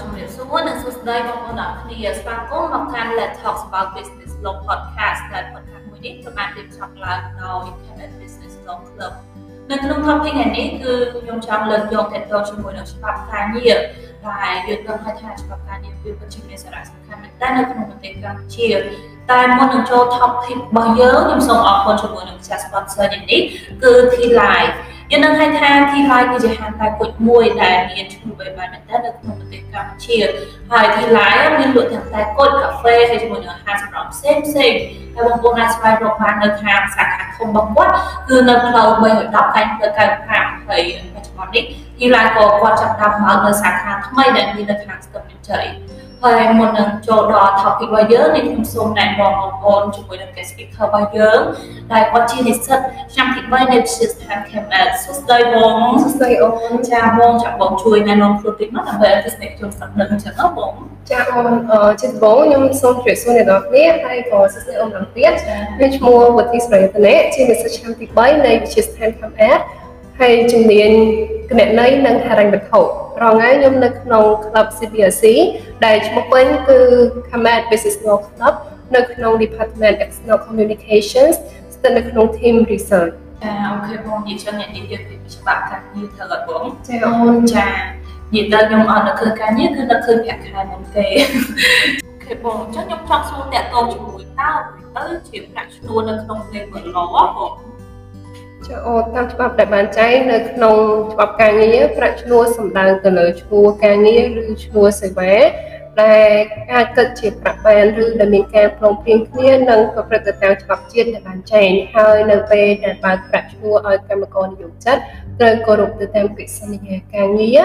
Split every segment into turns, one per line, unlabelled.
ជំរាបសួរនិងសួស្តីបងប្អូនអរគ្នាស្វាគមន៍មកកាន់ Let's Talk About Business Law Podcast ដែល podcast មួយនេះត្រូវបានរៀបចំឡើងដោយ Cadet Business Law Club នៅក្នុង topic ថ្ងៃនេះគឺខ្ញុំចង់លើកយកទៅទៅជាមួយនឹងច្បាប់ការងារដែលយើងដឹងថាច្បាប់ការងារវាពិតជាមានសារៈសំខាន់មែនទែននៅក្នុងប្រទេសកម្ពុជាតែមុននឹងចូល topic របស់យើងខ្ញុំសូមអរគុណជាមួយនឹងម្ចាស់ sponsor នេះគឺ T Live យើងនឹងហៅថា T Live គឺជាហាងតែគុជមួយដែលមានឈ្មោះបែបមែនតើនៅក្នុងប្រទេសកម្ពុជាហើយ T Live មានលក់ទាំងតែគុជកាហ្វេហើយជាមួយនឹងអាហារសម្រន់ផ្សេងផ្សេងហើយបងប្អូនអាចស្វែងរកបាននៅខាងសាខាធំរបស់គាត់គឺនៅផ្លូវ310កែងផ្លូវ95ហើយបច្ចុប្បន្ននេះ T Live ក៏គាត់ចាប់តាមបើកនៅសាខាថ្មីដែលមាននៅខាងស្ទឹងមានជ័យ ហើយមុននឹងចូលដល់ topic របស់យើងនេះខ្ញុំសូមណែនាំបងប្អូនជាមួយនឹង guest speaker របស់យើងដែលគាត់ជានិស្សិតឆ្នាំទី3នៃវិទ្យាស្ថាន KMS សួស្តីបង
សួស្តីអូន
ចាបងចាបងជួយណែនាំខ្លួនតិចមកដើម្បីឲ្យទស្សនិកជនស្ដាប់ដឹងចឹងណាបង
ចាអូនជាដំបូងខ្ញុំសូមជម្រាបសួរអ្នកនរគ្នាហើយក៏សួស្តីអូនទាំងទៀតខ្ញុំឈ្មោះវុធីស្រ័យរតនៈជានិស្សិតឆ្នាំទី3នៃវិទ្យាស្ថាន KMS ហើយជំនាញគណនេយ្យនិងហិរញ្ញវត្ថុរងថ្ងៃខ្ញុំនៅក្នុង Club CBRC ដែលឈ្មោះពេញគឺ Khamed Business Law Club នៅក្នុង Department External Communications ស្ថិតនៅក្នុង Team Research
ចាអូខេបងនិយាយចឹងអ្នកនិយាយពីច្បាប់ការងារទៅអត់បង
ចាអូន
ចានិយាយទៅខ្ញុំអត់នៅឃើញការងារគឺនៅឃើញប្រាក់ខែមុនទេអូខេបងអញ្ចឹងខ្ញុំចង់សួរតាក់ទងជាមួយតើទៅជាប្រាក់ឈ្នួលនៅក្នុង labor law បង
ចាអូតាមច្បាប់ដែលបានចែងនៅក្នុងច្បាប់ការងារប្រាក់ឈ្នួលសំដៅទៅលើឈ្នួលការងារឬឈ្នួលសេវាដែលអាចគិតជាប្រាក់បានឬដែលមានការព្រមព្រៀងគ្នានិងប្រព្រឹត្តទៅតាមច្បាប់ជាតិដែលបានចែងហើយនៅពេលដែលបើកប្រាក់ឈ្នួលឲ្យកម្មករនិយោជិតត្រូវគោរពទៅតាមកិច្ចសន្យាការងារ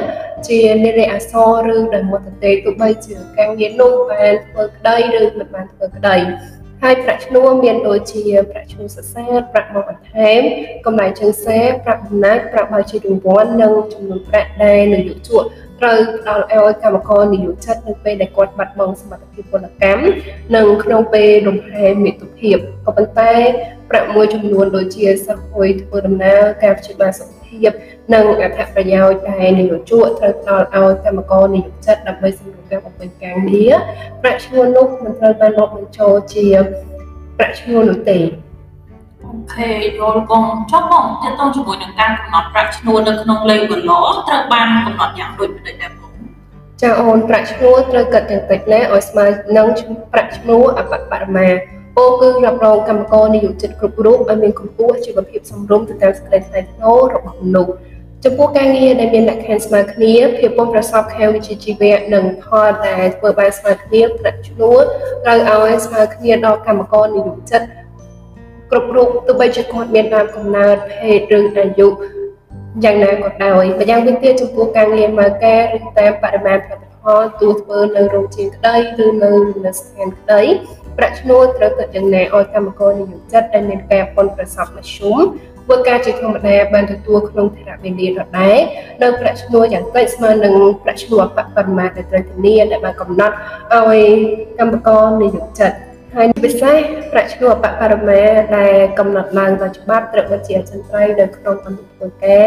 ជានិរយអសរឬដែលមកតេទោះបីជាការងារនោះបានធ្វើក្តីឬមិនបានធ្វើក្តី ហើយប្រាក់ឈ្នួលមានដូចជាប្រាក់ឈ្នួលសិក្សាប្រាក់បង់បន្ថែមកម្រៃជើងសេប្រាក់បំណាច់ប្រាក់បើជារង្វាន់និងចំនួនប្រាក់ដែលនយោជកត្រូវផ្ដល់ឲ្យកម្មករនិយោជិតនៅពេលដែលគាត់បាត់បង់សមត្ថភាពពលកម្មនិងក្នុងពេលរំលែកមាតុភាពក៏ប៉ុន្តែប្រាក់មួយចំនួនដូចជាសិស្សអុយធ្វើដំណើរការព្យាបាលសុខ ភាព និងអត្ថប្រយោជន៍ដែលនយោជកត្រូវផ្ដល់ឲ្យកម្មករនិយោជិតដើម្បីសម្រួលការបំពេញការងារប្រាក់ឈ្នួលនោះមិនត្រូវបានរាប់បញ្ចូលជាប្រាក់ឈ្នួលនោះទេ
អូខេយល់បងចុះបងតើតោះជាមួយនឹងការកំណត់ប្រាក់ឈ្នួលនៅក្នុង labor law ត្រូវបានកំណត់យ៉ាងដូចម្តេចដែរបង
ចាអូនប្រាក់ឈ្នួលត្រូវកាត់យ៉ាងតិចណាឲ្យស្មើនឹងប្រាក់ឈ្នួលអបបរមា ពោលគឺរ៉ាប់រងកម្មករនិយោជិតគ្រប់រូបឲ្យមានកម្ពស់ជីវភាពសមរម្យទៅតាមសេចក្តីថ្លៃថ្នូររបស់មនុស្សចំពោះការងារដែលមានលក្ខខណ្ឌស្មើគ្នាភាពពុះប្រសពខាងវិជ្ជាជីវៈនិងផលដែលធ្វើបានស្មើគ្នាប្រាក់ឈ្នួលត្រូវឲ្យស្មើគ្នាដល់កម្មករនិយោជិតគ្រប់រូបទោះបីជាគាត់មានដើមកំណើតភេទឬអាយុយ៉ាងណាក៏ដោយម្យ៉ាងវិញទៀតចំពោះការងារមើលការឬតាមបរិមាណផលិតផលទោះធ្វើនៅរោងចក្រក្តីឬនៅនៅស្ថានក្តី ប្រាក់ឈ្នួលត្រូវគិតយ៉ាងណាឲ្យកម្មករនិយោជិតដែលមានការប៉ុនប្រសពមធ្យមធ្វើការជាធម្មតាបានទទួលក្នុងថរវេលាដដែលនៅប្រាក់ឈ្នួលយ៉ាងតិចស្មើនឹងប្រាក់ឈ្នួលបរិមាណដែលត្រូវធានាដែលបានកំណត់ឲ្យកម្មករនិយោជិតហើយពិសេសប្រាក់ឈ្នួលបបរមាដែលកំណត់ឡើងដោយច្បាប់ត្រូវបញ្ជាអចិន្ត្រៃយ៍នៅក្នុងកម្មវិធីធ្វើការ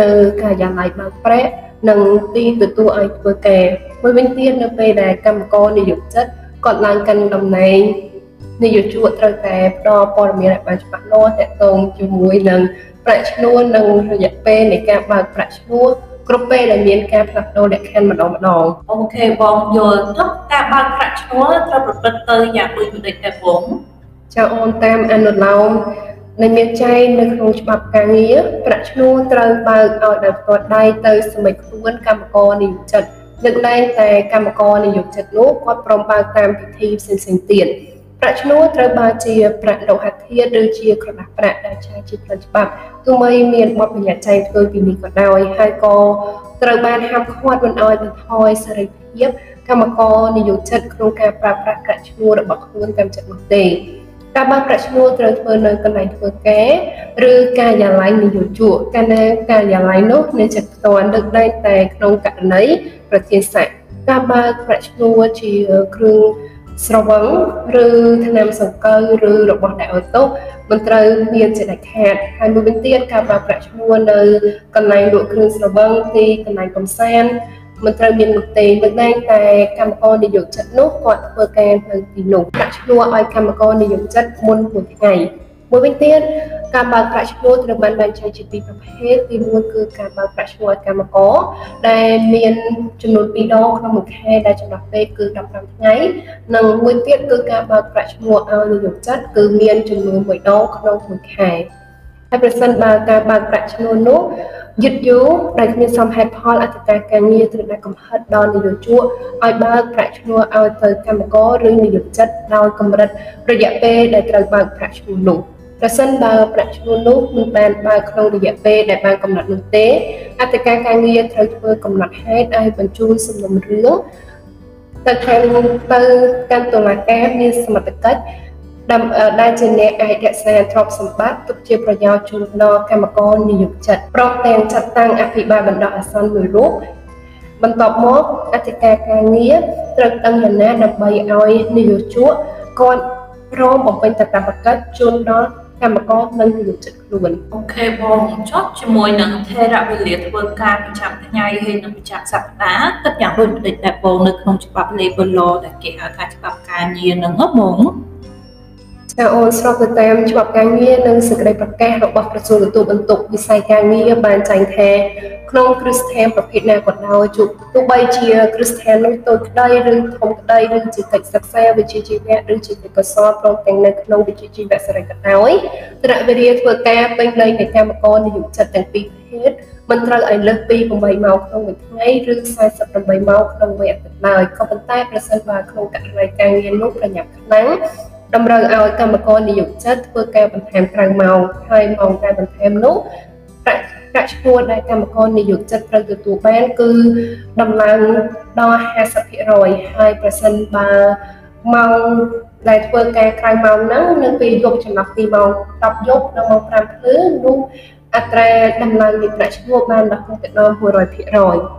នៅការិយាល័យបើកប្រាក់និងទីទទួលឲ្យធ្វើការមួយវិញទៀតនៅពេលដែលកម្មករនិយោជិត គាត់ឡើងកាន់តំណែងនយោជកត្រូវតែផ្ដល់ព័ត៌មានឲ្យបានច្បាស់លាស់តកតងជាមួយនឹងប្រាក់ឈ្នួលនិងរយៈពេលនៃការបើកប្រាក់ឈ្នួលគ្រប់ពេលដែលមានការផ្លាស់ប្ដូរលក្ខខណ្ឌម្ដងម្ដង
អូខេបងយល់ទៅការបើកប្រាក់ឈ្នួលត្រូវប្រព្រឹត្តទៅយ៉ាងដូចមិនដូចតែបង
ចាអូនតាមអនុឡោមដែលមានចែងនៅក្នុងច្បាប់ការងារប្រាក់ឈ្នួលត្រូវបើកឲ្យដោយផ្ទាល់ដៃទៅសមិទ្ធខ្លួនកម្មករនិយោជិត លើកលែងតែកម្មករនិយោជិតនោះគាត់ព្រមបើកតាមពិធីផ្សេងៗទៀតប្រាក់ឈ្នួលត្រូវបើជាប្រាក់លោហៈធាតុឬជាក្រដាសប្រាក់ដែលឆាជាផ្លូវច្បាប់ទោះបីមានបទបញ្ញត្តិចែងធ្វើពីនេះក៏ដោយហើយក៏ត្រូវបានហាមឃាត់មិនឲ្យបន្ថយសេរីភាពកម្មករនិយោជិតក្នុងការប្រើប្រាស់ប្រាក់ឈ្នួលរបស់ខ្លួនតាមចិត្តនោះទេ ការបើកប្រាក់ឈ្នួលត្រូវធ្វើនៅកន្លែងធ្វើការឬការិយាល័យនយោជកកាលណាការិយាល័យនោះមានចិត្តផ្ទាល់លើកលែងតែក្នុងករណីប្រធានស័ក្តិការបើកប្រាក់ឈ្នួលជាគ្រឿងស្រវឹងឬថ្នាំសង្កូវឬរបស់ដែលឲ្យទោសមិនត្រូវមានចេតខាតហើយមួយវិញទៀតការប្រើប្រាក់ឈ្នួលនៅកន្លែងលក់គ្រឿងស្រវឹងទីកន្លែងកំសាន្ត មិនត្រូវមាននោះទេមិនមែនតែកម្មករនិយោជិតនោះគាត់ធ្វើការនៅទីនោះដាក់ឈ្មោះឲ្យកម្មករនិយោជិតមុនមួយថ្ងៃមួយវិញទៀតការបើកប្រាក់ឈ្នួលត្រូវបានបែងចែកជាពីរប្រភេទទី1គឺការបើកប្រាក់ឈ្នួលឲ្យកម្មករដែលមានចំនួន2ដងក្នុងមួយខែដែលចន្លោះពេលគឺ15ថ្ងៃនិងមួយទៀតគឺការបើកប្រាក់ឈ្នួលឲ្យនិយោជិតគឺមានចំនួន1ដងក្នុងមួយខែហើយប្រសិនបើការបើកប្រាក់ឈ្នួលនោះ យឺតយូរដែលគ្មានសមហេតុផលអធិការការងារត្រូវដាក់កំហិតដល់នយោជកឲ្យបើកប្រាក់ឈ្នួលឲ្យទៅកម្មករឬនិយោជិតដោយកម្រិតរយៈពេលដែលត្រូវបើកប្រាក់ឈ្នួលនោះប្រសិនបើប្រាក់ឈ្នួលនោះមិនបានបើកក្នុងរយៈពេលដែលបានកំណត់នោះទេអធិការការងារត្រូវធ្វើកំណត់ហេតុឲ្យបញ្ជូនសំណុំរឿងទៅខាងទៅកាន់តុលាការមានសមត្ថកិច្ច ដែលជាអ្នកអាចរក្សាទ្រព្យសម្បត្តិទុកជាប្រយោជន៍ជូនដល់កម្មករនិយោជិតព្រមទាំងចាត់តាំងអភិបាលបណ្ដោះអាសន្នមួយរូបបន្ទាប់មកអធិការការងារត្រូវដឹងដំណើរដើម្បីឲ្យនិយោជកគាត់ព្រមបំពេញកាតព្វកិច្ចជូនដល់កម្មករនិងនិយោជិតខ្លួន
អូខេបងចុះជាមួយនឹងថេរវេលាធ្វើការប្រចាំថ្ងៃហើយនិងប្រចាំសប្តាហ៍គិតយ៉ាងដូចដូចតែបងនៅក្នុងច្បាប់ Labor Law ដែលគេហៅថាច្បាប់ការងារហ្នឹងហ៎បង
ចាអូនស្របទៅតាមច្បាប់ការងារនិងសេចក្តីប្រកាសរបស់ក្រសួងទទួលបន្ទុកវិស័យការងារបានចែងថាក្នុងគ្រឹះស្ថានប្រភេទណាក៏ដោយជុំទោះបីជាគ្រឹះស្ថាននោះតូចក្តីឬធំក្តីឬជាកិច្ចសិក្សាវិជ្ជាជីវៈឬជាកិច្ចកសលព្រមទាំងនៅក្នុងវិជ្ជាជីវៈសេរីក៏ដោយត្រាក់វិរិយធ្វើការពេញលេញនៃកម្មករនិយោជិតទាំងពីរភេទមិនត្រូវឲ្យលើសពី8ម៉ោងក្នុងមួយថ្ងៃឬ48ម៉ោងក្នុងមួយអាទិត្យឡើយក៏ប៉ុន្តែប្រសិនបើក្នុងករណីការងារនោះប្រញាប់ខ្លាំង តម្រូវឲ្យកម្មករនិយោជិតធ្វើការបន្ថែមក្រៅម៉ោងហើយម៉ោងការបន្ថែមនោះប្រាក់ប្រាក់ឈ្នួលដែលកម្មករនិយោជិតត្រូវទទួលបានគឺដំឡើងដល់50%ហើយប្រសិនបើម៉ោងដែលធ្វើការក្រៅម៉ោងហ្នឹងនៅពេលយប់ចន្លោះពីម៉ោង10យប់ដល់ម៉ោង5ភ្លឺនោះអត្រាដំឡើងនៃប្រាក់ឈ្នួលបានដល់ទៅដល់100%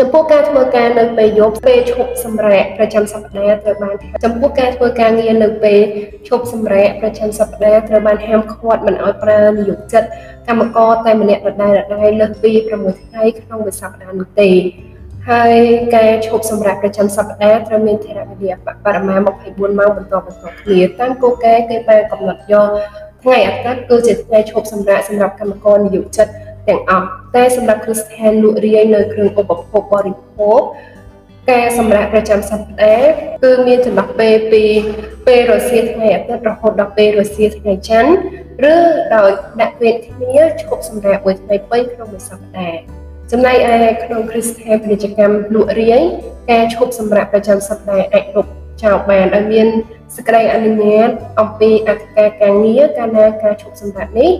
ចំពោះការធ្វើការនៅពេលយប់ពេលឈប់សម្រាកប្រចាំសប្តាហ៍ត្រូវបានចំពោះការធ្វើការងារនៅពេលឈប់សម្រាកប្រចាំសប្តាហ៍ត្រូវបានហាមឃាត់មិនឲ្យប្រើនិយោជិតកម្មករតែម្នាក់ដដែលដដែលលើសពី6ថ្ងៃក្នុងមួយសប្តាហ៍នោះទេហើយការឈប់សម្រាកប្រចាំសប្តាហ៍ត្រូវមានធរៈវេលាបរិមាណ24ម៉ោងបន្តបន្តគ្នាតាមគោលការណ៍គេបានកំណត់យកថ្ងៃអាទិត្យគឺជាថ្ងៃឈប់សម្រាកសម្រាប់កម្មករនិយោជិត ទាំងអស់តែសម្រាប់គ្រីស្ថានលក់រាយនៅគ្រឿងឧបភោគបរិភោគការសម្រាប់ប្រចាំសប្តាហ៍គឺមានចន្លោះពេលពីពេលរសៀលថ្ងៃអាទិត្យរហូតដល់ពេលរសៀលថ្ងៃច័ន្ទឬដោយដាក់វេទគ្នាឈប់សម្រាប់មួយថ្ងៃពេញក្នុងមួយសប្តាហ៍ចំណែកឯក្នុងគ្រីស្ថានពាណិជ្ជកម្មលក់រាយការឈប់សម្រាប់ប្រចាំសប្តាហ៍អាចរកចោលបានឲ្យមាន សេចក្តីអនុញ្ញាតអំពីអធិការការងារកាលណាការឈប់សម្រាកនេះ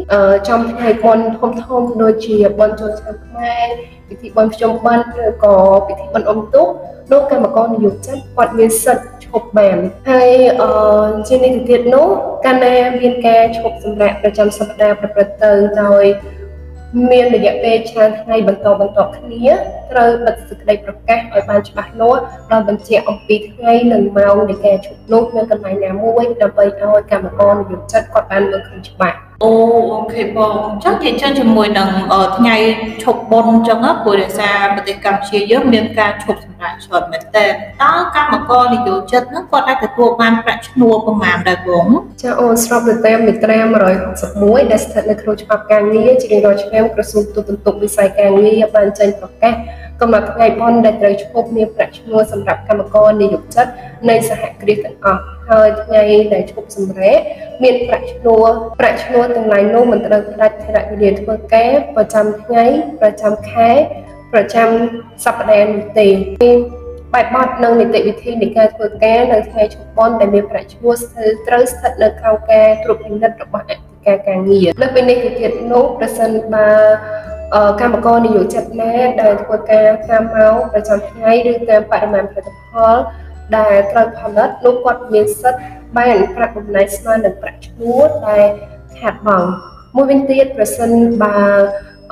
ចំថ្ងៃបុណ្យធំធំដូចជាបុណ្យចូលឆ្នាំខ្មែរពិធីបុណ្យភ្ជុំបិណ្ឌឬក៏ពិធីបុណ្យអុំទូកនោះកម្មករនិយោជិតគាត់មានសិទ្ធិឈប់បានហើយអឺជានេះទៅទៀតនោះកាលណាមានការឈប់សម្រាកប្រចាំសប្តាហ៍ប្រព្រឹត្តទៅដោយ មានរយៈពេលច្រើនថ្ងៃបន្តបន្តគ្នាត្រូវបិទសេចក្តីប្រកាសឲ្យបានច្បាស់លាស់ដោយបញ្ជាក់អំពីថ្ងៃនិងម៉ោងនៃការជប់នោះនៅកន្លែងណាមួយដើម្បីឲ្យកម្មករនិយោជិតគាត់បានមើលឃើញច្បាស់
អូអូខេបងចុះនិយាយចឹងជាមួយនឹងថ្ងៃឈប់បុណ្យចឹងព្រោះដោយសារប្រទេសកម្ពុជាយើងមានការឈប់សម្រាកច្រើនមែនតើតើកម្មករនិយោជិតហ្នឹងគាត់អាចទទួលបានប្រាក់ឈ្នួលប្រមាណដែរបង
ចាអូនស្របទៅតាមមាត្រា161ដែលស្ថិតនៅក្នុងច្បាប់ការងារជារៀងរាល់ឆ្នាំក្រសួងទូតបន្ទុកវិស័យការងារបានចេញប្រកាស កំណត់ថ្ងៃបុណ្យដែលត្រូវឈប់មានប្រាក់ឈ្នួលសម្រាប់កម្មករនិយោជិតនៃសហគ្រាសទាំងអស់ហើយថ្ងៃដែលឈប់សម្រាកមានប្រាក់ឈ្នួលប្រាក់ឈ្នួលទាំងឡាយនោះមិនត្រូវផ្ដាច់ថរៈវេលាធ្វើការប្រចាំថ្ងៃប្រចាំខែប្រចាំសប្តាហ៍នោះទេបែបបទនិងនីតិវិធីនៃការធ្វើការនៅថ្ងៃជប៉ុនដែលមានប្រាក់ឈ្នួលស្ថិតត្រូវស្ថិតនៅក្រោមការត្រួតពិនិត្យរបស់អធិការការងារលើពីនេះទៅទៀតនោះប្រសិនបើ កម្មករនិយោជិតណាដែលធ្វើការតាមម៉ោងប្រចាំថ្ងៃឬតាមបរិមាណផលិតផលដែលត្រូវផលិតនោះគាត់មានសិទ្ធិបានប្រាក់បំណែកស្មើនឹងប្រាក់ឈ្នួលដែលខាតបង់មួយវិញទៀតប្រសិនបើ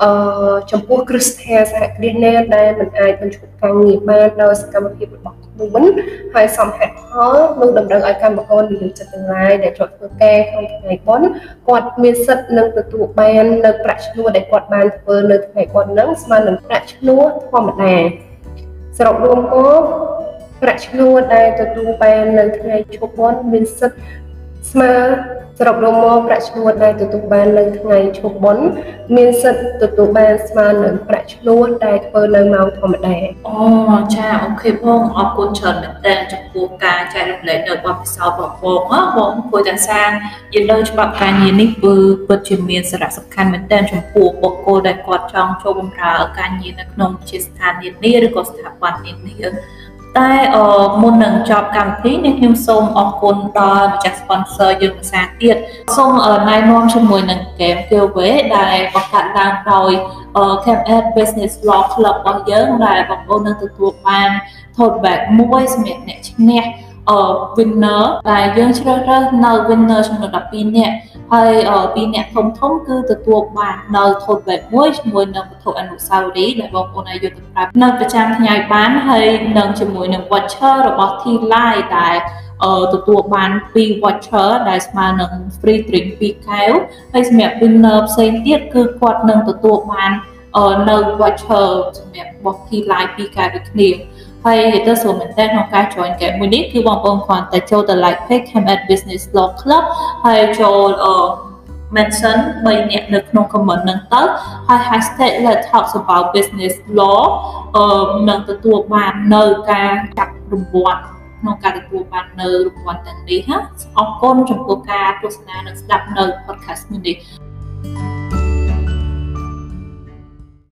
អឺចំពោះគ្រឹះស្ថានសហគ្រាសណាដែលមិនអាចបញ្ឈប់ការងារបានដោយសកម្មភាពរបស់ ខ្លួនហើយសមហេតុផលនោះតម្រូវឲ្យកម្មករនិយោជិតទាំងឡាយដែលជាប់ធ្វើការក្នុងថ្ងៃបុណ្យគាត់មានសិទ្ធិនឹងទទួលបាននៅប្រាក់ឈ្នួលដែលគាត់បានធ្វើនៅថ្ងៃបុណ្យហ្នឹងស្មើនឹងប្រាក់ឈ្នួលធម្មតាសរុបរួមមកប្រាក់ឈ្នួលដែលទទួលបាននៅថ្ងៃឈប់បុណ្យមានសិទ្ធិស្មើ សរុបរួមមកប្រាក់ឈ្នួលដែលទទួលបាននៅថ្ងៃឈប់បុណ្យមានសិទ្ធិទទួលបានស្មើនឹងប្រាក់ឈ្នួលដែលធ្វើនៅម៉ោងធម្មតា
អូចាអូខេបងអរគុណច្រើនមែនទែនចំពោះការចែករំលែកនៅបទពិសោធន៍របស់បងហ៎បងព្រោះតែសាងយល់លើច្បាប់ការងារនេះគឺពិតជាមានសារៈសំខាន់មែនទែនចំពោះបុគ្គលដែលគាត់ចង់ចូលបម្រើការងារនៅក្នុងជាស្ថាននានាឬក៏ស្ថាប័ននានា តែមុននឹងចប់កម្មវិធីនេះខ្ញុំសូមអរគុណដល់ម្ចាស់ sponsor យើងភាសាទៀតសូមណែនាំជាមួយនឹង game giveaway ដែលបង្កើតឡើងដោយ Camp Ed Business Law Club របស់យើងដែលបងប្អូននឹងទទួលបាន tote bag មួយសម្រាប់អ្នកឈ្នះ winner ដែលយើងជ្រើសរើសនៅ winner ចំនួន12នាក់ហើយពីអ្នកធំធំគឺទទួលបាននៅ tote bag មួយជាមួយនឹងវត្ថុអនុស្សាវរីយ៍ដែលបងប្អូនអាចយកទៅប្រើនៅប្រចាំថ្ងៃបានហើយនឹងជាមួយនឹង voucher របស់ T-Line ដែលទទួលបាន2 voucher ដែលស្មើនឹង free drink 2កែវហើយសម្រាប់ winner ផ្សេងទៀតគឺគាត់នឹងទទួលបាននៅ voucher សម្រាប់របស់ T-Line 2កែវដូចគ្នា ហើយទៅស្រួលមែនតើក្នុងការ join game មួយនេះគឺបងប្អូនគ្រាន់តែចូលទៅ like page Cam at Business Law Club ហើយចូលអឺ mention 3នាក់នៅក្នុង comment ហ្នឹងទៅហើយ hashtag let's talk about business law អឺនឹងទទួលបាននៅការចាប់រង្វាន់ក្នុងការទទួលបាននៅរង្វាន់ទាំងនេះណាអរគុណចំពោះការទស្សនានិងស្ដាប់នៅ podcast មួយនេះ